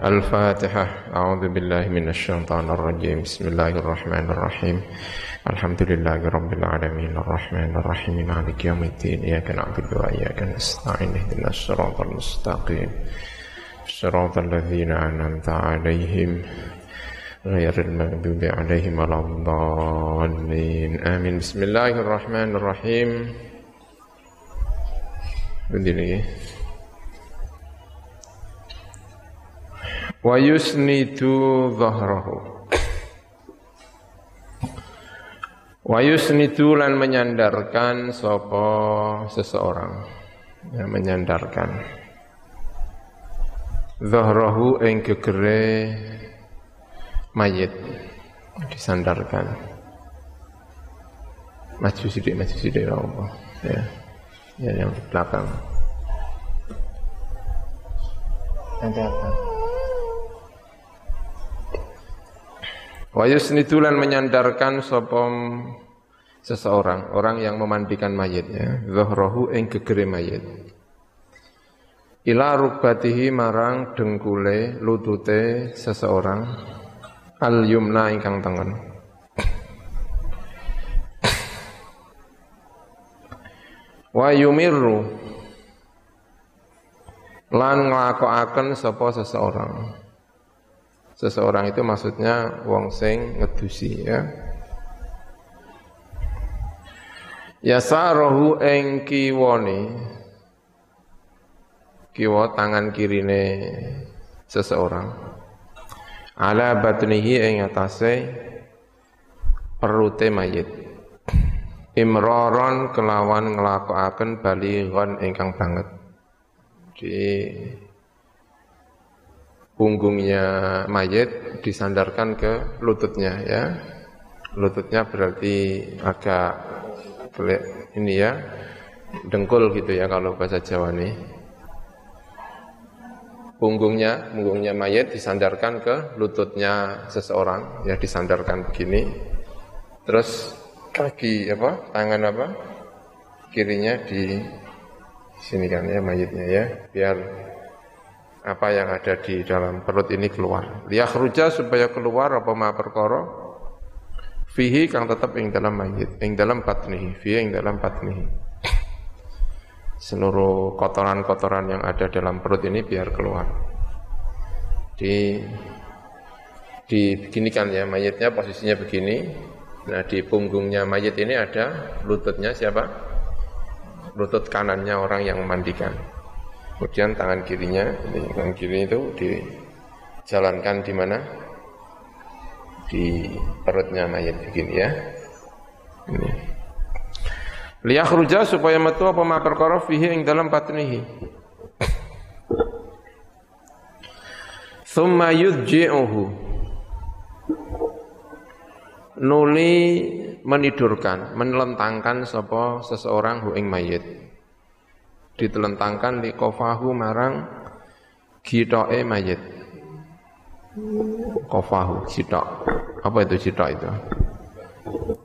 الفاتحة. أعوذ بالله من الشيطان الرجيم. بسم الله الرحمن الرحيم. الحمد لله رب العالمين. الرحمن الرحيم. مالك يوم الدين. إياك نعبد وإياك نستعين. اهدنا الصراط المستقيم. صراط الذين أنعمت عليهم غير المغضوب عليهم ولا الضالين. آمين. بسم الله الرحمن الرحيم. Begini wa yusnidu dhahrahu. Wa yusnidu lan menyandarkan sapa seseorang. Ya, menyandarkan. Dhahrahu ing gegere mayit. Disandarkan. Maju sidik maju sidik ya Allah. Ya. Ya yang di belakang. Nanti apa Wa yusnidulan menyandarkan sopom seseorang, orang yang memandikan mayitnya, zahrahu ing gegere mayit. Ila rukbatihi marang dengkule lutute seseorang al yumna ingkang tengen. Wa yumirru lan nglakokaken sapa seseorang Seseorang itu maksudnya wong sing ngedusi ya. Ya sarohu ing kiwone kiwa tangan kirine seseorang. Ala batnihi ing atase perute mayit. Imroron kelawan nglakokaken balighon ingkang banget. Di punggungnya mayit disandarkan ke lututnya ya. Lututnya berarti agak ini ya, dengkul gitu ya kalau bahasa Jawa nih. Punggungnya, punggungnya mayit disandarkan ke lututnya seseorang, ya disandarkan begini. Terus kaki apa, tangan apa, kirinya di sini kan ya mayitnya ya, biar apa yang ada di dalam perut ini keluar. Liyakhruja supaya keluar apa ma perkara fihi kang tetap ing dalam mayit, ing dalam batnihi, fihi ing dalam batnihi. Seluruh kotoran-kotoran yang ada dalam perut ini biar keluar. Di dibeginikan ya mayitnya posisinya begini. Nah di punggungnya mayit ini ada lututnya siapa? Lutut kanannya orang yang memandikan. Kemudian tangan kirinya, ini tangan kiri itu dijalankan di mana? Di perutnya mayat begini ya. Ini. Liyakhruja supaya metu apa ma perkara fihi ing dalam batnihi. Thumma yudji'uhu. Nuli menidurkan, menelentangkan sapa seseorang hu ing mayit ditelentangkan di kofahu marang gitoe mayit. Kofahu gitok. Apa itu gitok itu?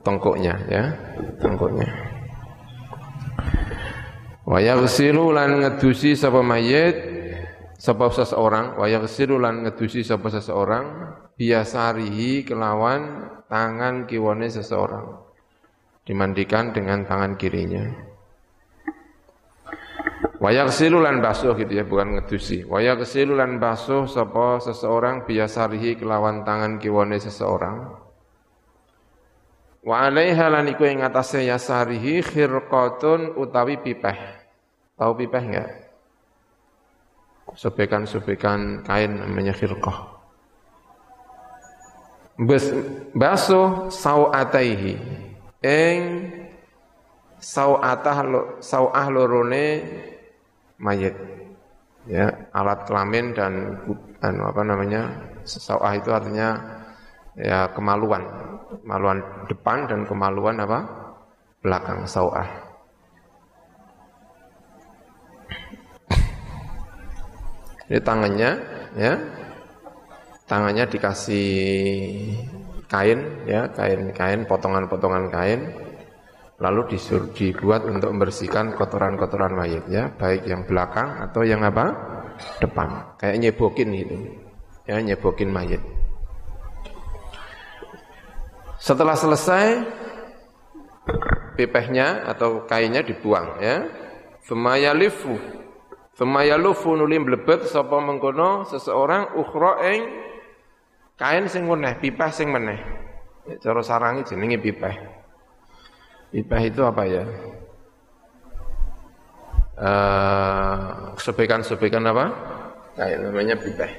Tengkuknya ya. Tengkuknya. Waya yaghsilu lan ngedusi sapa mayit sapa seseorang. Waya yaghsilu lan ngedusi sapa seseorang. Biasarihi kelawan tangan kiwane seseorang. Dimandikan dengan tangan kirinya Wayak silulan basuh gitu ya, bukan ngedusi. Wayak silulan basuh sapa seseorang biasarihi kelawan tangan kiwane seseorang. Wa alaiha lan iku ing atase yasarihi khirqatun utawi pipeh. Tahu pipeh enggak? Sobekan-sobekan kain namanya khirqah. Basuh sawataihi ing sawatah sawah lorone mayit. Ya alat kelamin dan anu apa namanya sesawah itu artinya ya kemaluan. Kemaluan depan dan kemaluan apa? Belakang sawah. Ini tangannya ya tangannya dikasih kain ya kain-kain potongan-potongan kain lalu disuruh dibuat untuk membersihkan kotoran-kotoran mayit ya, baik yang belakang atau yang apa? depan. Kayak nyebokin gitu. ya nyebokin mayit. Setelah selesai pipehnya atau kainnya dibuang ya. Femayalifu Femayalufu nuli mlebet sapa mengkono seseorang ukhra ing kain sing meneh, pipeh sing meneh. Cara sarangi jenenge. Pipeh itu apa ya? Uh, sebekan-sebekan apa? Kayak namanya pipeh.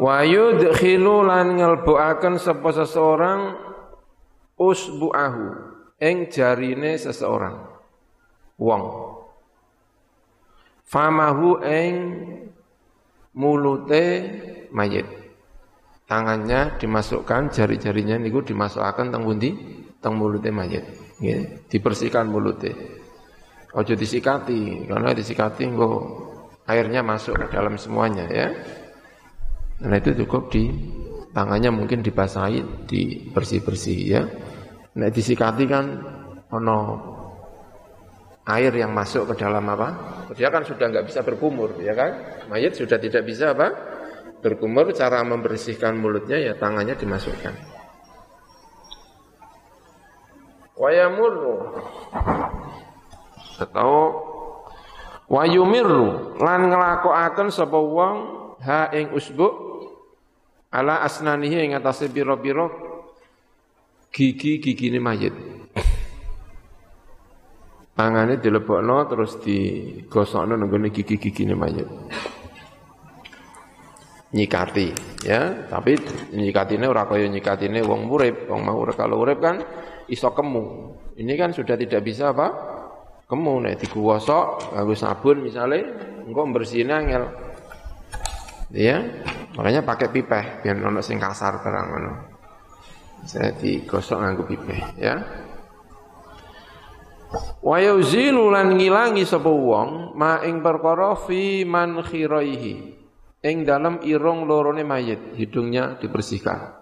Wa yudkhilu lan ngelbuaken sapa seseorang usbu'ahu ing jarine seseorang wong famahu ing mulute mayit. Tangannya dimasukkan jari-jarinya niku dimasukkan teng pundi? Teng mulute mayit. Nggih dibersihkan mulute. Ojo disikati karena disikati engko airnya masuk ke dalam semuanya ya. Nah itu cukup di tangannya mungkin dibasahi, dibersih-bersih ya. Nah disikati kan ono air yang masuk ke dalam apa? Dia kan sudah nggak bisa berkumur, ya kan? Mayat sudah tidak bisa apa? Berkumur, cara membersihkan mulutnya ya tangannya dimasukkan. Wayamurru atau wayumirru lan ngelakuaken sapa wong ha ing usbu ala asnanihi ing atase pira-pira gigi-gigine mayit. Tangane dilebokno terus digosokno nang gigi-gigine mayit. Nyikati ya, tapi nyikatine ora kaya nyikatine wong urip. Wong mau kalau urip kan iso kemu. Ini kan sudah tidak bisa apa? Kemu nek digosok nganggo sabun misalnya engko bersihne angel. Ya, Makanya pakai pipeh biar ono sing kasar barang ngono. Saya digosok nganggo pipeh ya. Wa yuzilu lan ngilangi sapa wong ma ing perkara fi man khiraihi. Ing dalam irung lorone mayit, hidungnya dibersihkan.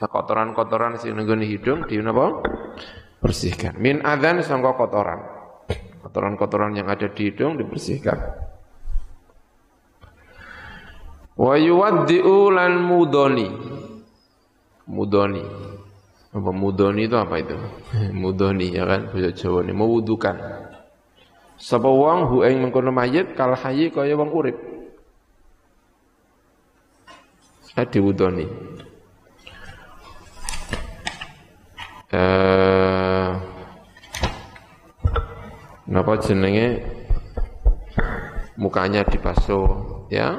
Kotoran-kotoran sing nenggone hidung di napa? Bersihkan. Min adzan sangka kotoran. Kotoran-kotoran yang ada di hidung dibersihkan. Wa yuwaddi'u lan mudoni. Mudoni. Apa mudoni itu apa itu? mudoni ya kan bahasa Jawa ini mewudukan. Sapa wong hu ing mengkono mayit kal hayyi kaya wong urip. Saya diwudoni. Eh napa jenenge mukanya dibasuh ya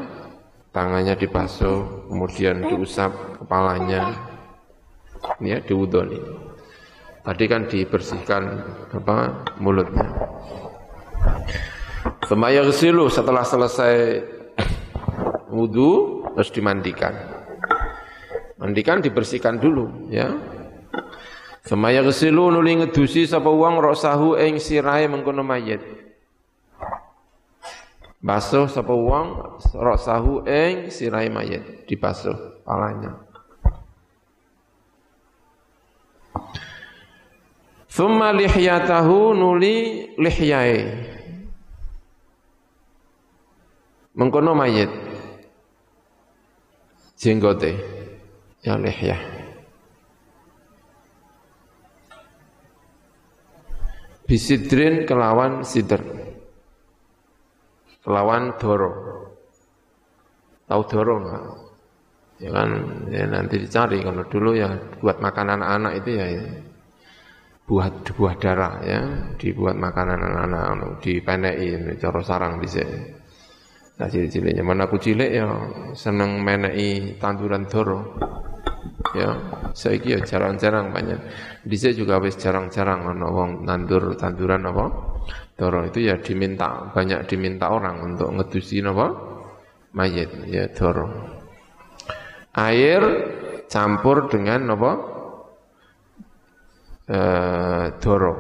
tangannya dibasuh, kemudian diusap kepalanya, ya diwudoni. Tadi kan dibersihkan apa mulutnya. Semayagsilu setelah selesai wudhu terus dimandikan. Mandikan dibersihkan dulu ya. Semayagsilu nuli ngedusi sapa wong rosahu ing sirahe mengkono mayit. Basuh sapa wong sahu ing sirai mayit dibasuh palanya. Thumma lihyatahu nuli lihyae. Mengkono mayit. Jenggote. Ya lihyah. Bisidrin kelawan sidr kelawan doro. Tahu doro enggak? Ya kan ya nanti dicari kalau dulu ya buat makan anak-anak itu ya buah buah darah ya. Dibuat makanan anak-anak di ini cara sarang bisa nah cilik-ciliknya. Mana aku cilik ya seneng menei tanduran doro. Ya saya ya jarang-jarang banyak. Bisa juga wis jarang-jarang ana wong nandur tanduran apa? Doro. Itu ya diminta, banyak diminta orang untuk ngedusi apa? Mayit, ya doro. Air campur dengan apa? E, doro.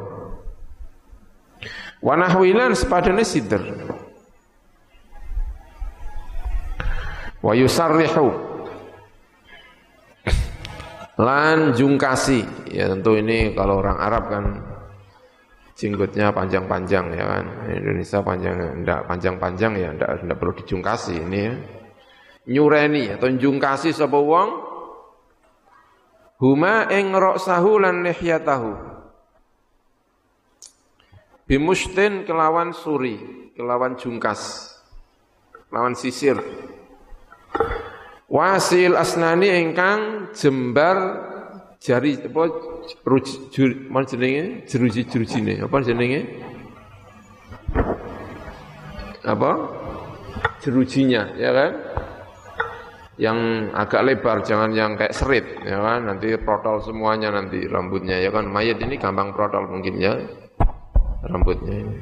Wanahwilan sepadane sider. Wa yusarrihu lan jungkasi ya tentu ini kalau orang Arab kan jenggotnya panjang-panjang ya kan. Indonesia panjang enggak panjang-panjang ya enggak enggak perlu dijungkasi ini ya. Nyureni atau jungkasi sapa wong huma ing ra'sahu lan lihyatahu. Bimustin kelawan suri, kelawan jungkas, kelawan sisir. Wasil asnani ingkang jembar jari apa ruji jenenge jeruji jerujine apa jenenge apa jerujinya ya kan yang agak lebar jangan yang kayak serit ya kan? Nanti protol semuanya nanti rambutnya ya kan? Mayat ini gampang protol mungkin ya. Rambutnya ini.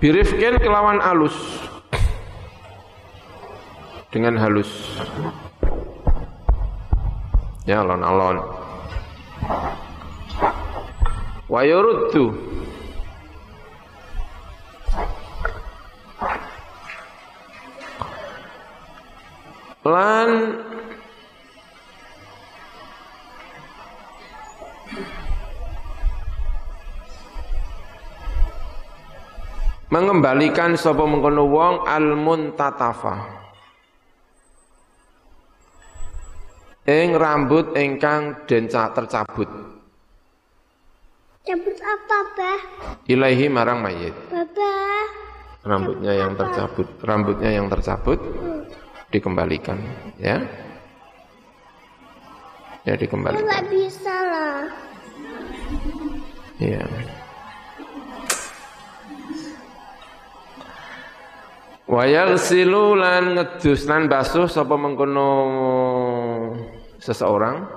Birifkin kelawan alus dengan halus. Ya alon-alon. Wa lan mengembalikan sapa mengkono wong al muntatafa ing rambut ingkang den tercabut. Cabut apa, Bah? Ilaihi marang mayit. Baba. Rambutnya yang tercabut, rambutnya yang tercabut dikembalikan, ya. Ya dikembalikan. Enggak bisa lah. Iya. Wayal silu lan ngedus lan basuh sapa mengkono seseorang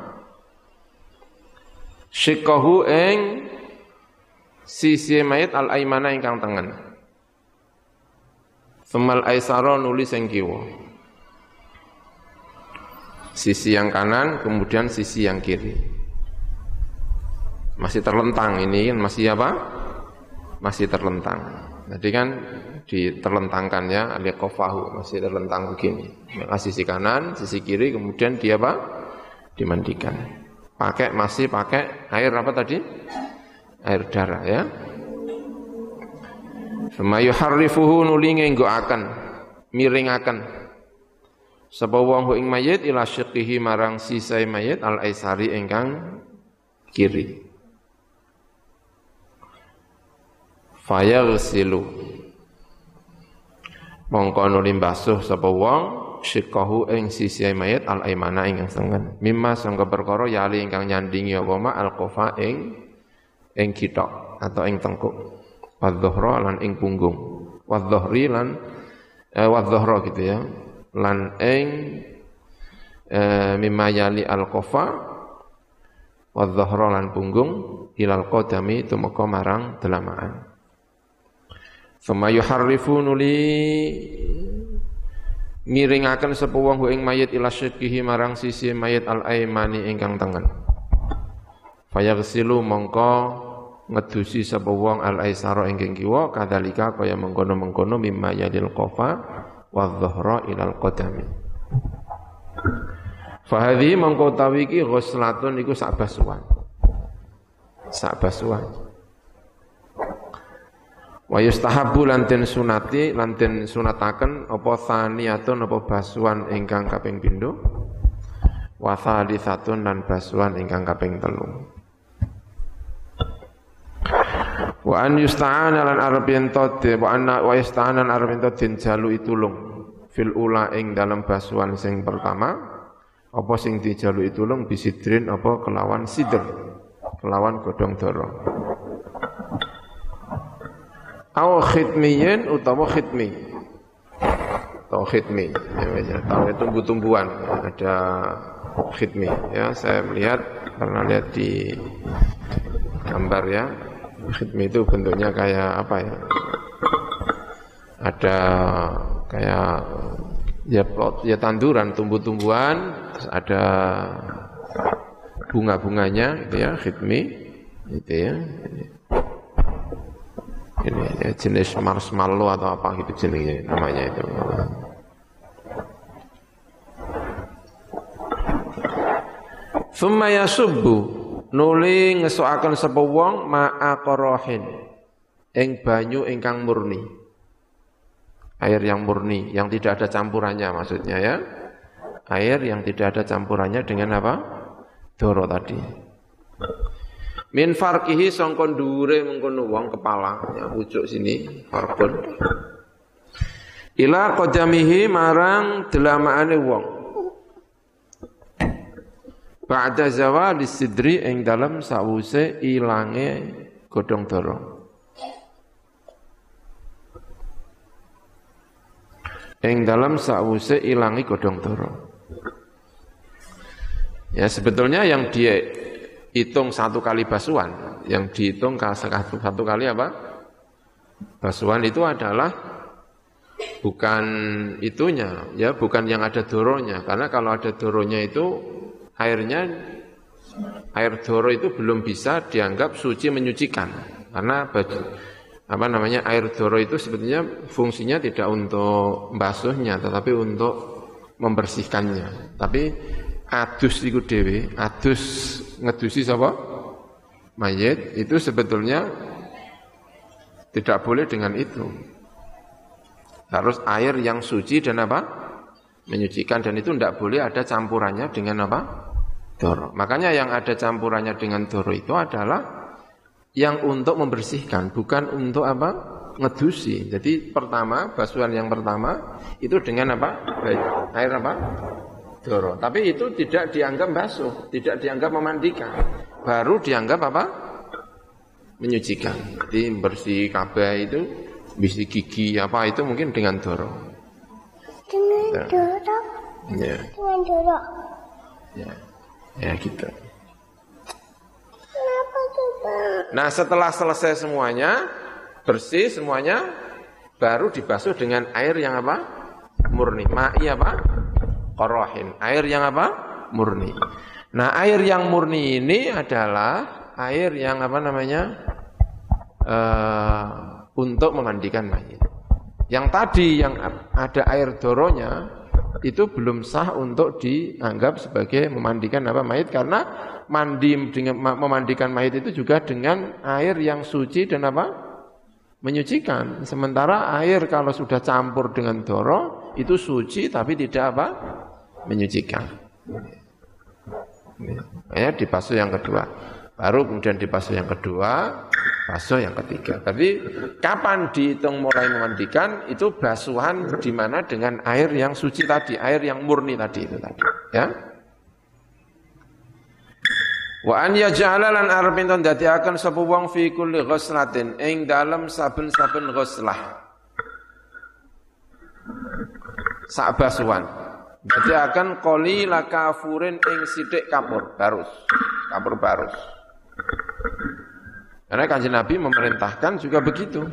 syikahu ing sisi mayit al aimana ingkang tengen. Femal aisara nulis ing kiwa. Sisi yang kanan kemudian sisi yang kiri. Masih terlentang ini masih apa? Masih terlentang. Jadi kan diterlentangkan ya aliqafahu masih terlentang begini maka sisi kanan sisi kiri kemudian dia apa dimandikan pakai masih pakai air apa tadi air darah ya Fama yuharrifuhu nulinge akan miringaken sapa wong ing mayit ila syiqihi marang sisai mayit al aisari ingkang kiri. Silu. Mongko nuli basuh sapa wong syikahu ing sisi mayit al aimana ing sengen mimma sangka perkara yali ingkang nyandingi apa ma al qafa ing ing kitok atau ing tengkuk. Wadzuhra lan ing punggung. Wadzuhri lan eh, wadzuhra gitu ya lan ing eh, mimma yali al qafa wadzuhra lan punggung ilal qadami tumeka marang delamaan Fama yuharrifu nuli miringaken sapa wong ing mayit ila marang sisi mayit al aimani ingkang tengen. Fayaghsilu mongko ngedusi sapa wong al aisara ingkang kiwa kadzalika kaya mengkono-mengkono mimma yadil qafa wa dhahra ilal qadami. Fahadhi mongko tawi iki ghuslatun iku sak basuhan. Sak basuhan. Wa yustahabu lanten sunati lanten sunataken apa thaniyatun apa basuhan ingkang kaping pindho wa thalitsatun lan basuhan ingkang kaping telu. Wa an yusta'ana lan ento wa anna wa yusta'ana lan den jalu itulung fil ula ing dalam basuhan sing pertama apa sing dijalu itulung bisidrin apa kelawan sidr kelawan godhong dara. Au khidmiyin utawa khidmi. Atau khidmi. Ya, tahu tumbuh-tumbuhan. Ada khidmi. Ya, saya melihat pernah lihat di gambar ya. Khidmi itu bentuknya kayak apa ya? Ada kayak ya plot, ya tanduran tumbuh-tumbuhan, ada bunga-bunganya gitu ya, khidmi gitu ya ini ya, jenis marshmallow atau apa gitu jenisnya namanya itu. Thumma yasubbu nuli ngesokaken sapa wong ma'a ing banyu ingkang murni. Air yang murni, yang tidak ada campurannya maksudnya ya. Air yang tidak ada campurannya dengan apa? Doro tadi. Min farkihi songkon dure mengkono wong kepala, ya pucuk sini farkun. Ila qadamihi marang delamaane wong. Ba'da zawal sidri ing dalam sawuse ilange godhong doro. Ing dalam sawuse ilangi godhong doro. Ya sebetulnya yang dia hitung satu kali basuhan, yang dihitung satu, satu kali apa? Basuhan itu adalah bukan itunya, ya bukan yang ada doronya, karena kalau ada doronya itu airnya air doro itu belum bisa dianggap suci menyucikan karena baju, apa namanya air doro itu sebetulnya fungsinya tidak untuk membasuhnya tetapi untuk membersihkannya. Tapi adus itu dewi adus ngedusi sapa? Mayit itu sebetulnya tidak boleh dengan itu. Harus air yang suci dan apa? Menyucikan dan itu tidak boleh ada campurannya dengan apa? Doro. Makanya yang ada campurannya dengan doro itu adalah yang untuk membersihkan, bukan untuk apa? ngedusi. Jadi pertama, basuhan yang pertama itu dengan apa? Air apa? Doro. Tapi itu tidak dianggap basuh, tidak dianggap memandikan. Baru dianggap apa? Menyucikan. Jadi bersih kabeh itu, bisi gigi apa itu mungkin dengan doro. Dengan doro. Ya. Dengan doro. Ya. Ya gitu. Nah setelah selesai semuanya, bersih semuanya, baru dibasuh dengan air yang apa? Murni. Ma'i apa? Korohin. Air yang apa? Murni. Nah air yang murni ini adalah air yang apa namanya? Uh, untuk memandikan mayit. Yang tadi yang ada air doronya, itu belum sah untuk dianggap sebagai memandikan apa mayit karena mandi dengan memandikan mayit itu juga dengan air yang suci dan apa menyucikan. Sementara air kalau sudah campur dengan doro itu suci tapi tidak apa menyucikan. Ya, di pasu yang kedua. Baru kemudian di pasu yang kedua, basuh yang ketiga. Tapi kapan dihitung mulai memandikan itu basuhan di mana dengan air yang suci tadi, air yang murni tadi itu tadi, ya. Wa an yaj'ala lan arepin ton dadiaken sapa wong fi kulli ghuslatin ing dalem saben-saben ghuslah. Sak basuhan. Dadi akan koli lakafurin ing sidik kapur barus. Kapur barus. Karena kanjeng Nabi memerintahkan juga begitu.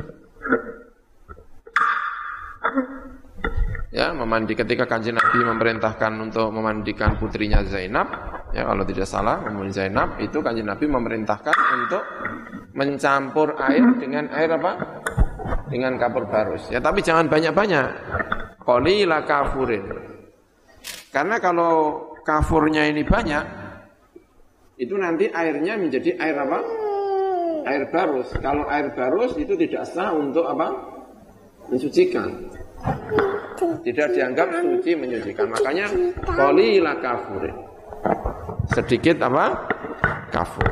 Ya, memandi ketika kanjeng Nabi memerintahkan untuk memandikan putrinya Zainab, ya kalau tidak salah, memang Zainab itu kanjeng Nabi memerintahkan untuk mencampur air dengan air apa? Dengan kapur barus. Ya, tapi jangan banyak-banyak. Qalila kafurin. Karena kalau kafurnya ini banyak, itu nanti airnya menjadi air apa? Air barus. Kalau air barus itu tidak sah untuk apa? Mensucikan. Tidak dianggap suci menyucikan. Makanya qalila kafurin. Sedikit apa? Kafur.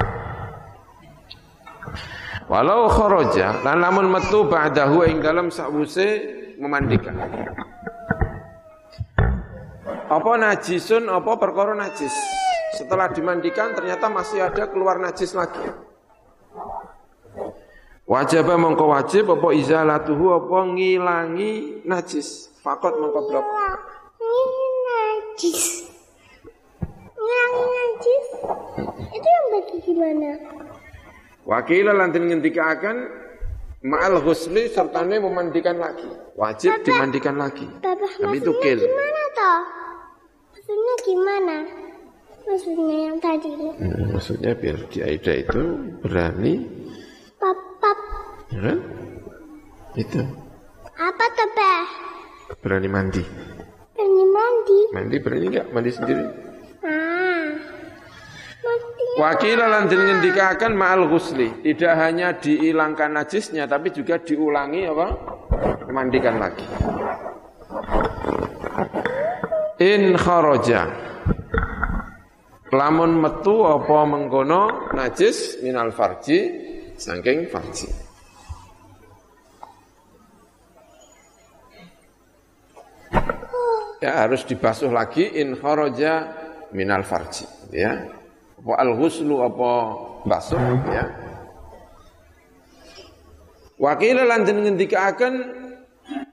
Walau kharaja lan lamun metu ba'dahu ing dalam sakwuse memandikan. Apa najisun, apa perkara najis. Setelah dimandikan ternyata masih ada keluar najis lagi. Wajib mongko wajib apa izalatuhu apa ngilangi najis. Fakot mongko blok. Ini najis. Ngilangi najis. Itu yang bagi gimana? Wakil lantin ngendikaken ma'al ghusli sertane memandikan lagi. Wajib Bapak. dimandikan lagi. Bapak Tapi itu kil. gimana toh? Maksudnya gimana? Maksudnya yang tadi. Hmm, maksudnya biar di Aida itu berani, Pap, pap. Ya kan? Itu Apa tuh, berani mandi. Berani mandi. Mandi berani nggak? Mandi sendiri? Ah. Wakil lan den ngendikaken ma'al ghusli, tidak hanya dihilangkan najisnya tapi juga diulangi apa? Mandikan lagi. In kharaja lamun metu apa mengkono najis minal farji saking farji. Ya harus dibasuh lagi in kharaja minal farji ya. Apa al ghuslu apa basuh ya. Wakil lan den ngendikaken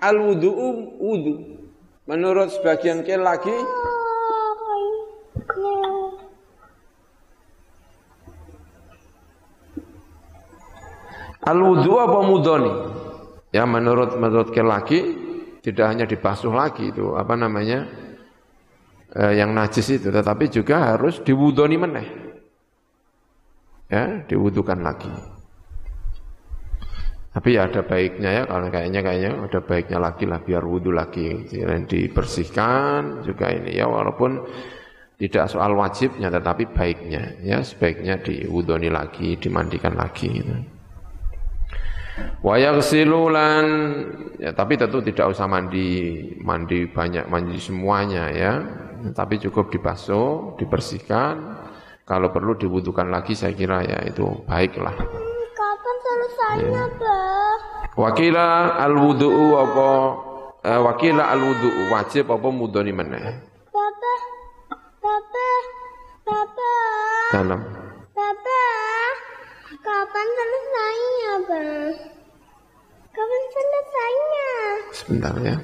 al wudu'u wudu. Menurut sebagian ke lagi Al wudu apa mudoni? Ya menurut menurut ke laki tidak hanya dibasuh lagi itu apa namanya eh, yang najis itu, tetapi juga harus diwudoni meneh. Ya, diwudukan lagi. Tapi ya ada baiknya ya, kalau kayaknya kayaknya ada baiknya lagi lah biar wudhu lagi, dan dibersihkan juga ini ya, walaupun tidak soal wajibnya, tetapi baiknya ya sebaiknya diwudoni lagi, dimandikan lagi. Gitu. Wayaghsilulan ya tapi tentu tidak usah mandi mandi banyak mandi semuanya ya. Tapi cukup dibasuh, dibersihkan. Kalau perlu dibutuhkan lagi saya kira ya itu baiklah. Kapan selesainya, ya. Wakila al wudu'u apa eh, wakila al wudu'u wajib apa mudoni mana? Papa. Papa. Papa. Dalam. Kapan selesainya, Bang? Kapan selesainya? Sebentar ya.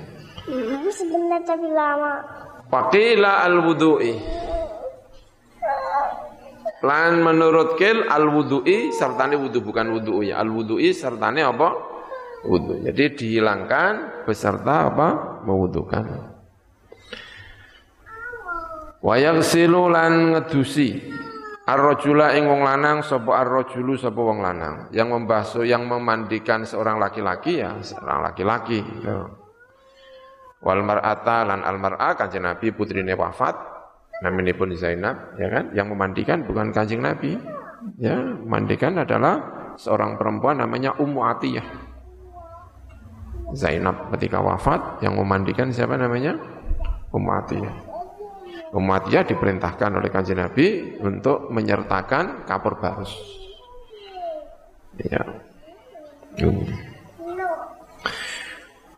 Hmm, sebentar tapi lama. Waqila al-wudu'i. Lan menurut kil al-wudu'i sertane wudu bukan wudu'i ya. Al-wudu'i sertane apa? Wudu. Jadi dihilangkan beserta apa? Mewudukan. Wa yaghsilu lan ngedusi Ar-rajula ing wong lanang sapa ar-rajulu sapa wong lanang. Yang membasuh yang memandikan seorang laki-laki ya seorang laki-laki gitu. Wal mar'ata lan al mar'a kanjeng Nabi putrine wafat namanya pun Zainab ya kan? Yang memandikan bukan kanjeng Nabi ya. Memandikan adalah seorang perempuan namanya Ummu Atiyah. Zainab ketika wafat yang memandikan siapa namanya? Ummu Atiyah Umatnya diperintahkan oleh kanjeng Nabi untuk menyertakan kapur barus. Ya.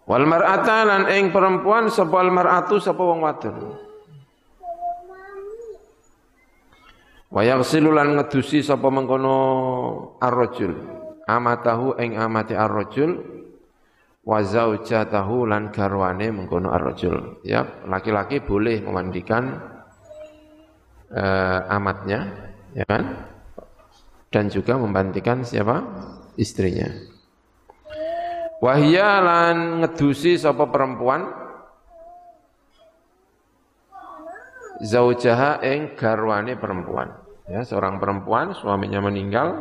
Wal mar'ata lan ing perempuan sapa al mar'atu sapa wong wadon. Wa yaghsilu lan ngedusi sapa mengkono ar-rajul amatahu ing amati ar-rajul wa zaujatahu lan garwane mengkono ar-rajul. Ya, laki-laki boleh memandikan uh, amatnya, ya kan? Dan juga memandikan siapa? istrinya. Wahya lan ngedusi sapa perempuan zaujaha ing garwane perempuan. Ya, seorang perempuan suaminya meninggal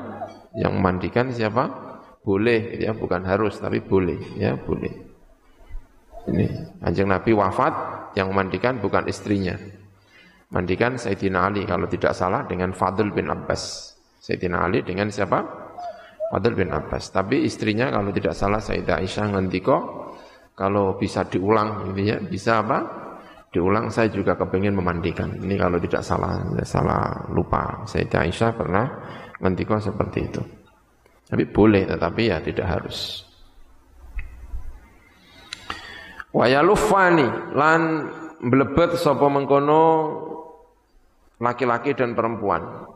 yang memandikan siapa? Boleh ya, bukan harus tapi boleh ya, boleh. Ini Kanjeng Nabi wafat yang memandikan bukan istrinya. Mandikan Sayyidina Ali kalau tidak salah dengan Fadl bin Abbas. Sayyidina Ali dengan siapa? Fadl bin Abbas. Tapi istrinya kalau tidak salah Sayyidah Aisyah ngendiko kalau bisa diulang ini ya, bisa apa? Diulang saya juga kepingin memandikan. Ini kalau tidak salah salah lupa. Sayyidah Aisyah pernah ngendiko seperti itu. Tapi boleh tetapi ya tidak harus. Wayalufani lan blebet sapa mengkono laki-laki dan perempuan.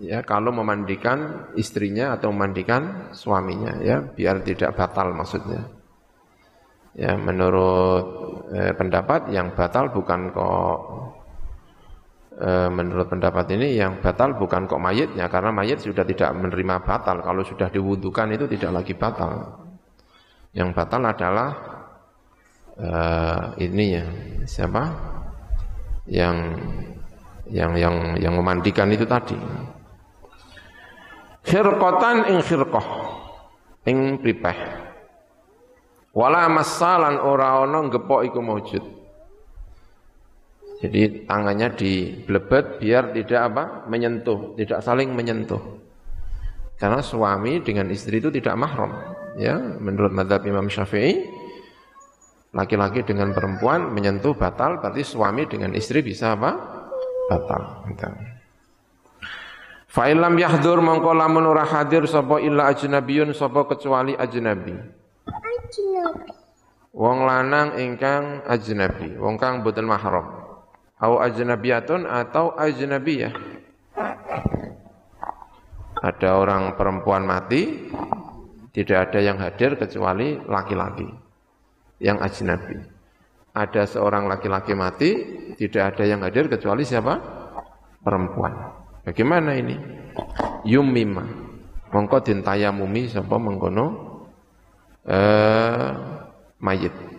Ya, kalau memandikan istrinya atau memandikan suaminya ya, biar tidak batal maksudnya. Ya, menurut eh, pendapat yang batal bukan kok Eh, menurut pendapat ini yang batal bukan kok mayitnya karena mayit sudah tidak menerima batal. Kalau sudah diwudukan itu tidak lagi batal. Yang batal adalah uh, ini ya siapa? Yang yang yang yang memandikan itu tadi. Khirqatan ing khirqah ing pripeh. Wala masalan ora ana gepok iku maujud Jadi tangannya diblebet biar tidak apa? menyentuh, tidak saling menyentuh. Karena suami dengan istri itu tidak mahram. Ya, menurut madhab Imam Syafi'i, laki-laki dengan perempuan menyentuh batal, berarti suami dengan istri bisa apa? Batal. Fa'ilam yahdur mongko lamun ora hadir sapa illa ajnabiyun sapa kecuali ajnabi. Ajnabi. Wong lanang ingkang ajnabi, wong kang boten mahram. Au ajnabiyatun atau ajnabiyah. Ada orang perempuan mati, tidak ada yang hadir kecuali laki-laki yang ajnabi. Ada seorang laki-laki mati, tidak ada yang hadir kecuali siapa? Perempuan. Bagaimana ini? Yumima. Mongko dintayamumi sapa mengkono eh mayit.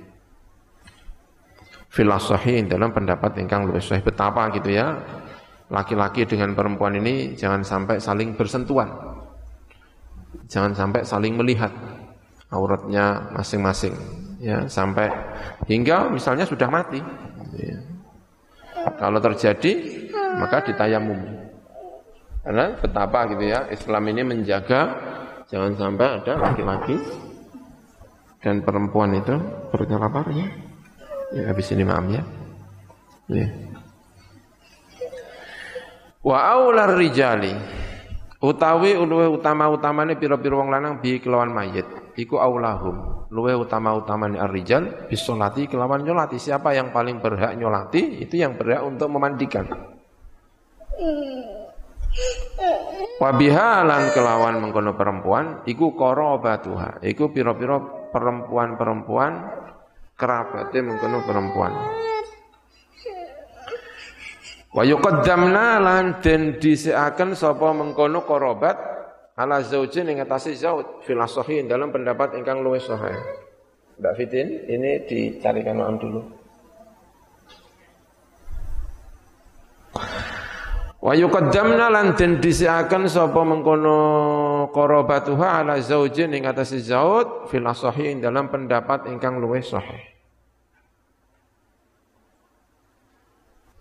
Filosofi dalam pendapat ingkang lebih sahih betapa gitu ya. Laki-laki dengan perempuan ini jangan sampai saling bersentuhan. Jangan sampai saling melihat auratnya masing-masing ya sampai hingga misalnya sudah mati. Ya. Kalau terjadi maka ditayamum. Karena betapa gitu ya Islam ini menjaga jangan sampai ada laki-laki dan perempuan itu lapar ya. Habis ini maaf ya. Ya. Wa aular rijali utawi luwe utama-utamane pira-pira wong lanang bi kelawan mayit iku aulahum luwe utama-utamane ar-rijal bisolati kelawan nyolati siapa yang paling berhak nyolati itu yang berhak untuk memandikan Wabihalan kelawan mengkono perempuan iku korobatuha iku pira-pira perempuan-perempuan kerabatnya mengkono perempuan. Wa yuqaddamna lan den disiaken sapa mengkono korobat ala zaujin ing atase zauj filosofi dalam pendapat ingkang luwih sahih. Mbak Fitin, ini dicarikan maam dulu. Wa yuqaddamna lan den disiaken sapa mengkono qarabatuha ala zaujin ing atase zauj fil asahi dalam pendapat ingkang luwih sahih.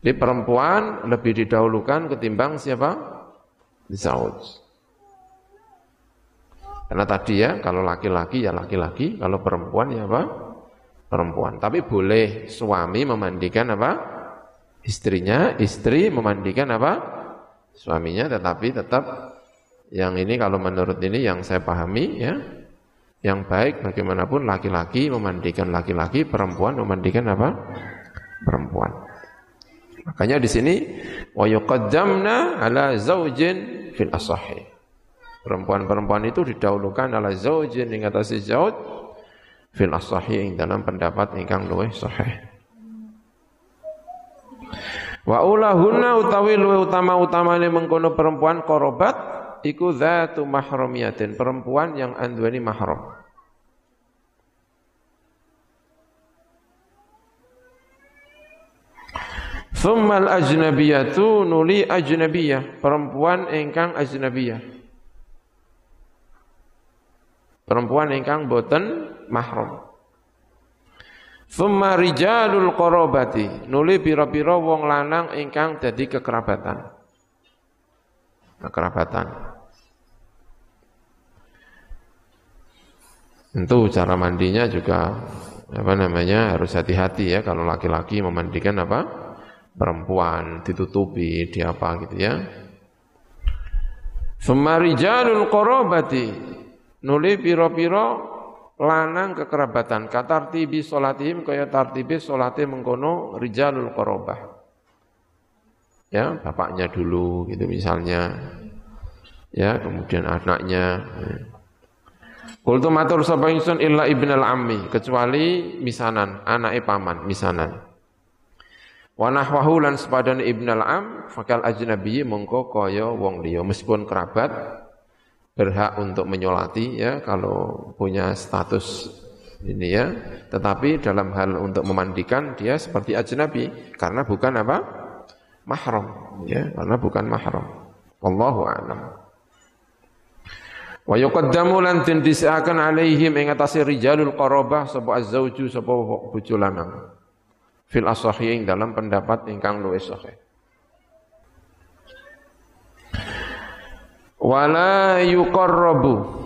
Di perempuan lebih didahulukan ketimbang siapa? Zauj. Karena tadi ya, kalau laki-laki ya laki-laki, kalau perempuan ya apa? Perempuan. Tapi boleh suami memandikan apa? istrinya, istri memandikan apa? Suaminya, tetapi tetap yang ini kalau menurut ini yang saya pahami ya, yang baik bagaimanapun laki-laki memandikan laki-laki, perempuan memandikan apa? Perempuan. Makanya di sini wa yuqaddamna ala zaujin fil asahi. Perempuan-perempuan itu didahulukan ala zaujin ing atas zauj fil asahi ing dalam pendapat ingkang luwih sahih. Wa ulahunna utawi luwe utama-utamane mengkono perempuan korobat iku zatu mahramiyatin, perempuan yang anduani mahram. Thummal ajnabiyatu nuli ajnabiyah, perempuan ingkang ajnabiyah. Perempuan ingkang boten mahram. Thumma rijalul qarabati nuli pira-pira wong lanang ingkang dadi kekerabatan. Kekerabatan. Tentu cara mandinya juga apa namanya harus hati-hati ya kalau laki-laki memandikan apa perempuan ditutupi di apa gitu ya. Thumma rijalul qarabati nuli pira-pira lanang kekerabatan. Katartibi solatihim kaya tartibi solati mengkono rijalul korobah ya bapaknya dulu gitu misalnya. Ya kemudian anaknya. Kultu matur sapa ingsun illa ibnal ammi kecuali misanan anake paman misanan wa nahwahu lan sepadane ibnal am fakal ajnabi mongko kaya wong liya. Meskipun kerabat berhak untuk menyolati ya kalau punya status ini ya. Tetapi dalam hal untuk memandikan dia seperti ajnabi. Karena bukan apa? Mahram ya karena bukan mahram. Wallahu a'lam. Wa yuqaddamu lan tindisiakan alaihim ing atase rijalul qarabah sapa azzauju sapa bojo lanang fil asahi dalam pendapat ingkang luwih sahih wala yuqarrabu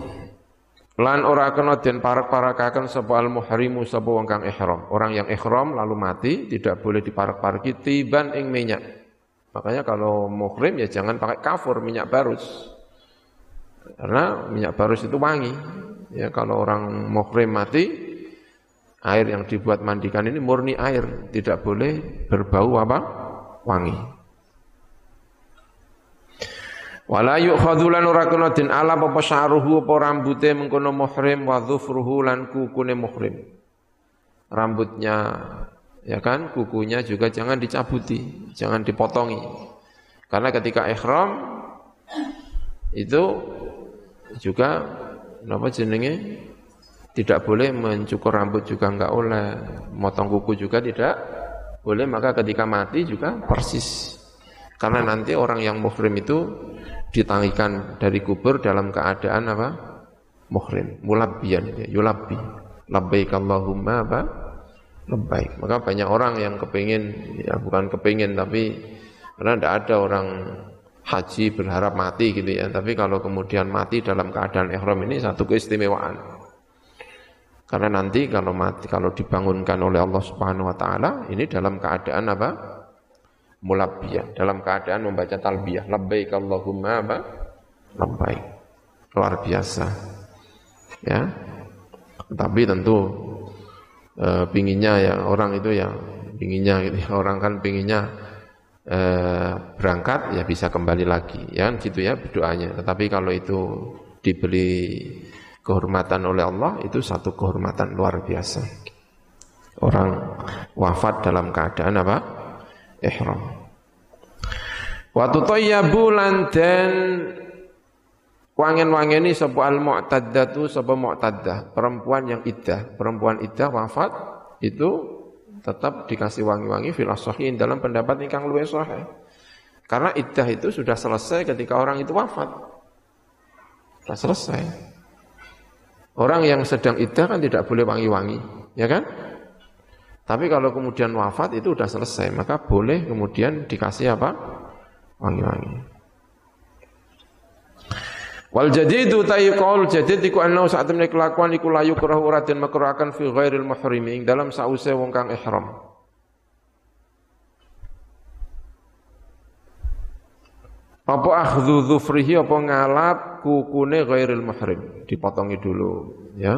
Lan ora kena den parak-parakaken sapa al muhrimu sapa wong kang ihram. Orang yang ihram lalu mati tidak boleh diparak-paraki tiban ing minyak. Makanya kalau muhrim ya jangan pakai kafur minyak barus. Karena minyak barus itu wangi. Ya kalau orang muhrim mati air yang dibuat mandikan ini murni air, tidak boleh berbau apa? wangi. Wala yu'khadhu lan ora kena den ala apa sya'ruhu apa rambute mengkono muhrim wa dhufruhu lan kukune muhrim. Rambutnya ya kan, kukunya juga jangan dicabuti, jangan dipotongi. Karena ketika ihram itu juga napa jenenge tidak boleh mencukur rambut juga enggak oleh, motong kuku juga tidak boleh, maka ketika mati juga persis. Karena nanti orang yang muhrim itu ditangikan dari kubur dalam keadaan apa? Muhrim, mulabbiyan, ya, yulabbi. Labbaik Allahumma apa? Labbaik. Maka banyak orang yang kepingin, ya bukan kepingin tapi karena tidak ada orang haji berharap mati gitu ya. Tapi kalau kemudian mati dalam keadaan ihram ini satu keistimewaan. Karena nanti kalau mati kalau dibangunkan oleh Allah Subhanahu wa taala ini dalam keadaan apa? mulabbiyah. Dalam keadaan membaca talbiyah. Labbaik Allahumma apa? Labbaik. Luar biasa. Ya. Tapi tentu e, pinginnya ya orang itu ya pinginnya gitu. Orang kan pinginnya e, berangkat ya bisa kembali lagi. Ya gitu ya doanya tetapi kalau itu diberi kehormatan oleh Allah itu satu kehormatan luar biasa orang wafat dalam keadaan apa ihram. Wa tutayyabu lan den wangen-wangeni sapa al mu'taddatu sapa mu'taddah, perempuan yang iddah, perempuan iddah wafat itu tetap dikasih wangi-wangi fil dalam pendapat ingkang luwih sahih. Karena iddah itu sudah selesai ketika orang itu wafat. Sudah selesai. Orang yang sedang iddah kan tidak boleh wangi-wangi, ya kan? Tapi kalau kemudian wafat itu sudah selesai, maka boleh kemudian dikasih apa? Wangi-wangi. Wal jadidu tayi qaul jadid iku anna saat temne kelakuan iku layu kerah ora den fi ghairil muhrimi dalam sause wong kang ihram. Apa akhdhu dhufrihi apa ngalap kukune ghairil muhrim, dipotongi dulu ya.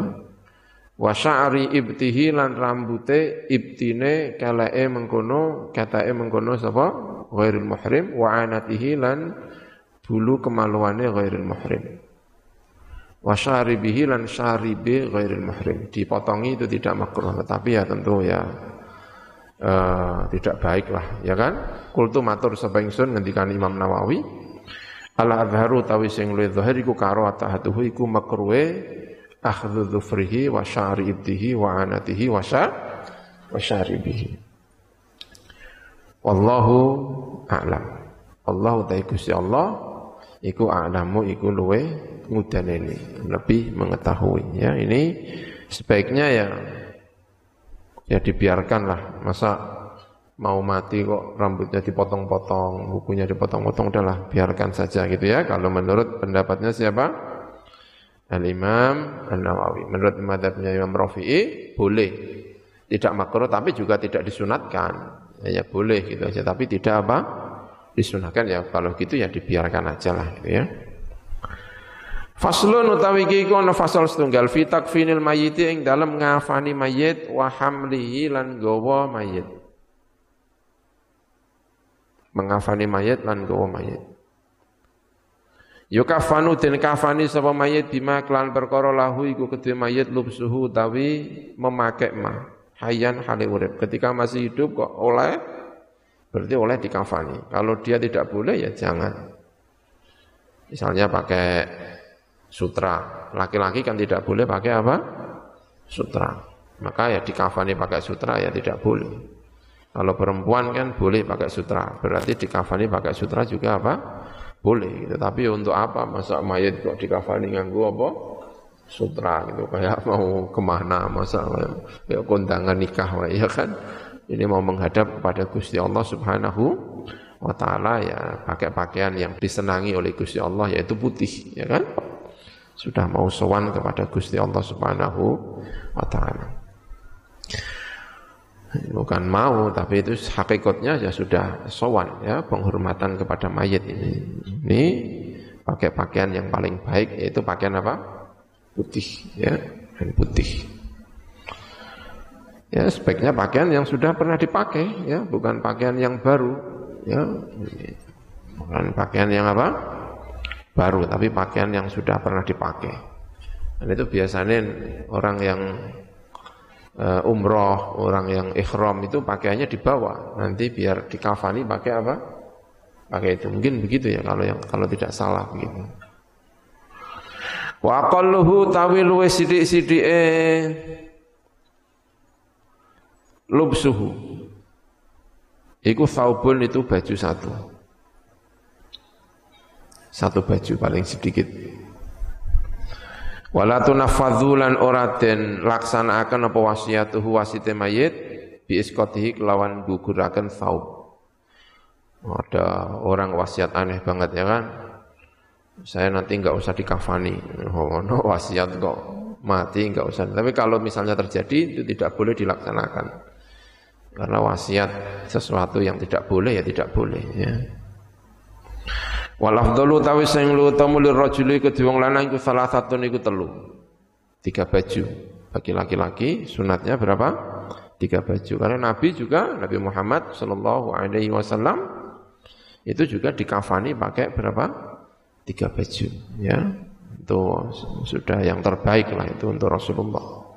Wa sya'ri ibtihi lan rambute ibtine kalae mengkono katae mengkono sapa? Ghairil muhrim wa anatihi lan bulu kemaluane ghairil muhrim. Wa syaribihi lan syaribi ghairil muhrim. Dipotongi itu tidak makruh tetapi ya tentu ya uh, tidak baik lah ya kan kultu matur sapa ingsun ngendikan Imam Nawawi ala azharu tawi sing luwih zahir iku karo atahatuhu iku makruhe akhdhu dhufrihi wa syari ibtihi wa anatihi wa wa syaribihi. Wallahu a'lam. Allahu ta'ala Gusti Allah iku a'lamu iku luwe ngudaneni, lebih mengetahui ya. Ini sebaiknya ya ya dibiarkanlah. Masa mau mati kok rambutnya dipotong-potong, bukunya dipotong-potong, udahlah biarkan saja gitu ya. Kalau menurut pendapatnya siapa? Al-Imam An-Nawawi. Menurut madhabnya Imam Rafi'i, boleh. Tidak makruh, tapi juga tidak disunatkan. Ya, ya boleh gitu aja, tapi tidak apa? Disunatkan ya, kalau gitu ya dibiarkan aja lah gitu ya. Faslun utawi iki iku ana fasal setunggal fi takfinil mayyiti ing dalem ngafani mayit wa hamlihi lan gawa mayit. Mengafani mayit lan gawa mayit. Yukafanu den kafani sapa mayit bima kelan perkara lahu iku kedhe mayit lubsuhu tawi memakai ma hayyan hale urip. Ketika masih hidup kok oleh berarti oleh dikafani. Kalau dia tidak boleh ya jangan. Misalnya pakai sutra. Laki-laki kan tidak boleh pakai apa? Sutra. Maka ya dikafani pakai sutra ya tidak boleh. Kalau perempuan kan boleh pakai sutra. Berarti dikafani pakai sutra juga apa? boleh gitu. Tapi untuk apa masa mayat kok dikafani nganggu apa? Sutra gitu kayak mau ke mana masa kayak kondangan nikah lah ya kan ini mau menghadap kepada Gusti Allah Subhanahu wa taala ya pakai pakaian yang disenangi oleh Gusti Allah yaitu putih ya kan sudah mau sowan kepada Gusti Allah Subhanahu wa taala bukan mau tapi itu hakikatnya ya sudah sowan ya penghormatan kepada mayit ini ini pakai pakaian yang paling baik yaitu pakaian apa putih ya dan putih Ya, speknya pakaian yang sudah pernah dipakai, ya, bukan pakaian yang baru, ya. Bukan pakaian yang apa? Baru, tapi pakaian yang sudah pernah dipakai. Dan itu biasanya orang yang uh, umroh, orang yang ikhram itu pakaiannya dibawa. Nanti biar dikafani pakai apa? Pakai itu. Mungkin begitu ya kalau yang kalau tidak salah begitu. Wa aqalluhu tawil wa sidik-sidike lubsuhu iku saubun itu baju satu satu baju paling sedikit. Wala tunafadzu lan ora den laksanakaken apa wasiatuhu wasite mayit bi iskotihi kelawan guguraken saub ada orang wasiat aneh banget ya kan? Saya nanti enggak usah dikafani. Oh, no, wasiat kok mati enggak usah. Tapi kalau misalnya terjadi itu tidak boleh dilaksanakan. Karena wasiat sesuatu yang tidak boleh ya tidak boleh ya. Walafdalu tawi sing lu tamu lir rajuli kedua wong lanang iku salah satu niku telu. Tiga baju. Bagi laki-laki sunatnya berapa? Tiga baju. Karena Nabi juga Nabi Muhammad Shallallahu alaihi wasallam itu juga dikafani pakai berapa? Tiga baju ya. Itu sudah yang terbaik lah itu untuk Rasulullah.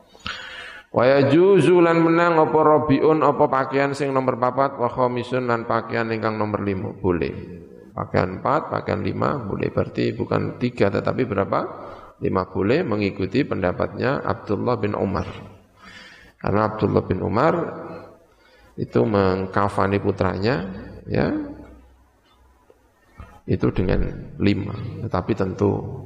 Wa yajuzu lan menang apa rabiun apa pakaian sing nomor papat wa khamisun lan pakaian ingkang nomor lima boleh. Pakaian empat, pakaian lima boleh berarti bukan tiga tetapi berapa? Lima boleh mengikuti pendapatnya Abdullah bin Umar. Karena Abdullah bin Umar itu mengkafani putranya ya itu dengan lima tetapi tentu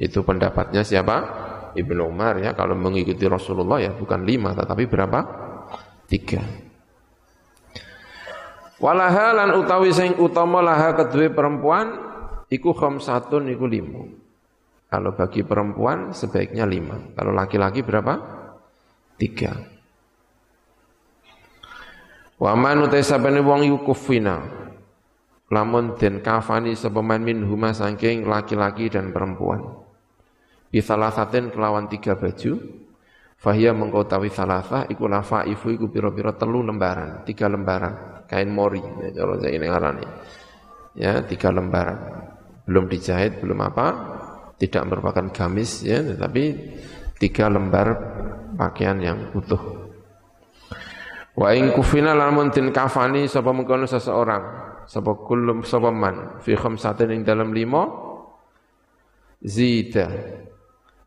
itu pendapatnya siapa? Ibnu Umar ya kalau mengikuti Rasulullah ya bukan lima tetapi berapa? Tiga. Walahalan utawi sing utama laha kedua perempuan iku khamsatun iku lima. Kalau bagi perempuan sebaiknya lima. Kalau laki-laki berapa? Tiga. Wa man utai sabene wong yukufina lamun den kafani sepeman min huma saking laki-laki dan perempuan satin kelawan tiga baju Fahia mengkotawi salasa iku ifu iku piro-piro telu lembaran, tiga lembaran kain mori ya kalau saya ini. Ya, tiga lembaran. Belum dijahit, belum apa? Tidak merupakan gamis ya, tetapi tiga lembar pakaian yang utuh. Wa ing kufina lamun tin kafani sapa mengkono seseorang, sapa kullum sapa man fi khamsatin ing dalam lima zita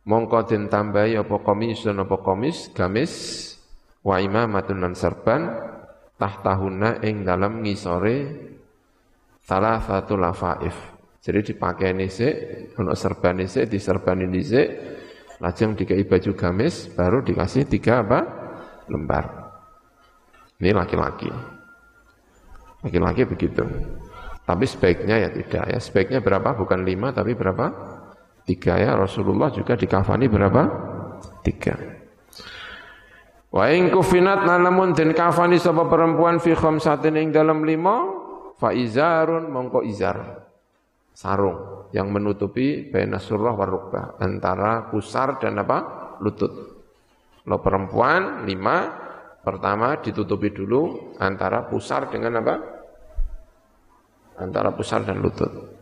mongko den tambahi apa komisun apa komis gamis wa imamatun lan serban tahtahuna ing dalam ngisore salah satu lafaif jadi dipakai nisik untuk serban nisik diserbani nisik lajeng dikai baju gamis baru dikasih tiga apa? Lembar. Ini laki-laki. Laki-laki begitu. Tapi sebaiknya ya tidak ya. Sebaiknya berapa? Bukan lima tapi berapa Tiga ya Rasulullah juga dikafani berapa? Tiga. Wa ing kufinat namun den kafani sapa perempuan fi khamsatin ing dalam lima fa izarun mongko izar. Sarung yang menutupi baina surah wa antara pusar dan apa? lutut. Lo perempuan lima pertama ditutupi dulu antara pusar dengan apa? Antara pusar dan lutut.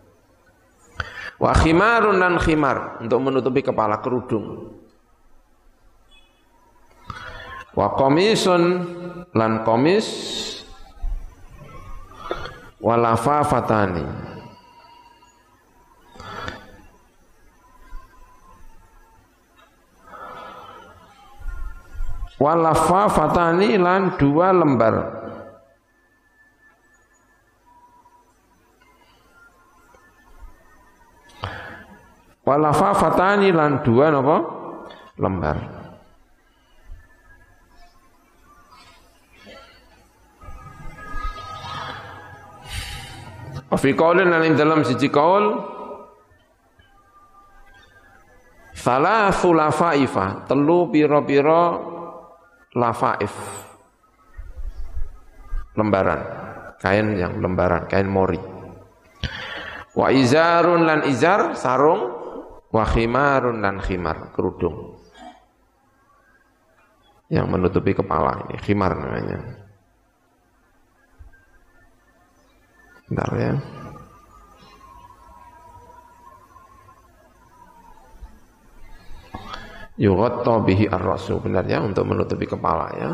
Wa khimarun dan khimar untuk menutupi kepala kerudung. Wa komisun lan komis walafa fatani. Walafa fatani lan dua lembar Walafafatani lan dua napa? lembar. Fi qaulin lan dalam siji qaul Salasu lafaifa, telu piro-piro lafaif. Lembaran, kain yang lembaran, kain mori. Wa izarun lan izar, sarung, wa khimarun lan khimar, kerudung. Yang menutupi kepala ini, khimar namanya. Bentar ya. Yughatta bihi ar-rasu benar ya untuk menutupi kepala ya.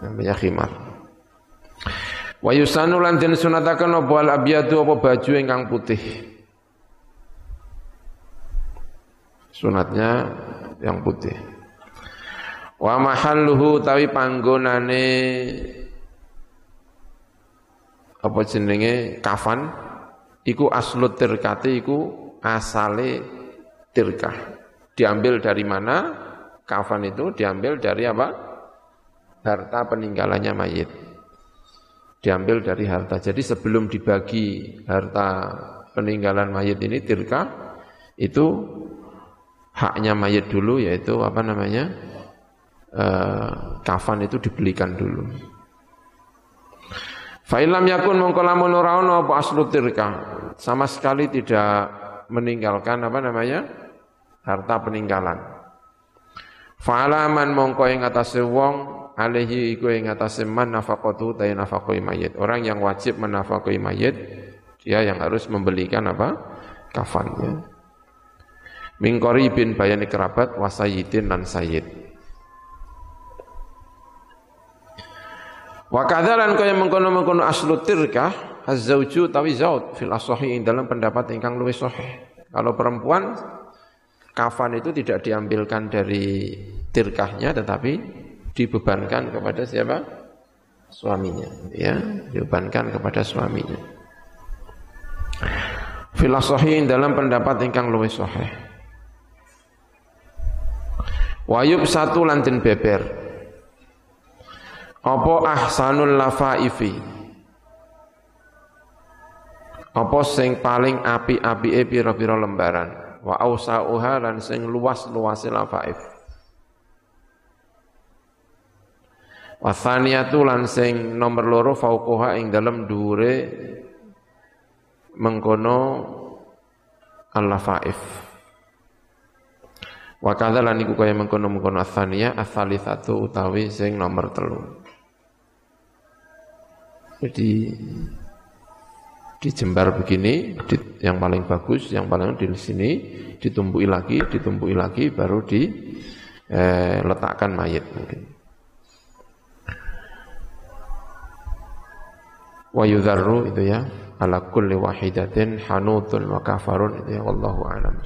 Namanya khimar. Wa yusanu lan den sunataken apa al abyadu apa baju ingkang putih. Sunatnya yang putih. Wa mahalluhu tawi panggonane apa jenenge kafan iku aslut tirkati iku asale tirkah Diambil dari mana? Kafan itu diambil dari apa? Harta peninggalannya mayit. Diambil dari harta. Jadi sebelum dibagi harta peninggalan mayit ini tirka, itu haknya mayit dulu yaitu apa namanya? E, kafan itu dibelikan dulu. Fa'ilam yakun mongkolamun ora apa aslu tirka. Sama sekali tidak meninggalkan apa namanya? harta peninggalan. Fa'alaman mongko ing atase wong alaihi iku ing atase man nafaqatu ta nafaqoi mayit. Orang yang wajib menafaqoi mayit dia yang harus membelikan apa? kafannya. Min qaribin bayani kerabat wasayidin dan sayyid. Wa kadzalan kaya mengkono-mengkono aslu tirkah az-zauju tawi zaud fil asahi dalam pendapat ingkang luwih sahih. Kalau perempuan kafan itu tidak diambilkan dari tirkahnya tetapi dibebankan kepada siapa? suaminya ya dibebankan kepada suaminya filosofi dalam pendapat ingkang luwih sahih wayub satu lantin beber. Apa ahsanul lafaifi? Apa sing paling api-apike pira-pira lembaran? Wa ausauha lan sing luas-luase lafaif. Wa thaniyatu lan sing nomor loro fauqoha ing dalem dhuwure mengkono al-lafaif wa kadza lan iku kaya mengkono-mengkono athaniya satu utawi sing nomor telu jadi dijembar begini, di, yang paling bagus, yang paling di sini ditumbui lagi, ditumbui lagi, baru diletakkan eh, mayat mungkin. Wa yudharru itu ya ala kulli wahidatin hanutun wa kafarun itu ya wallahu a'lam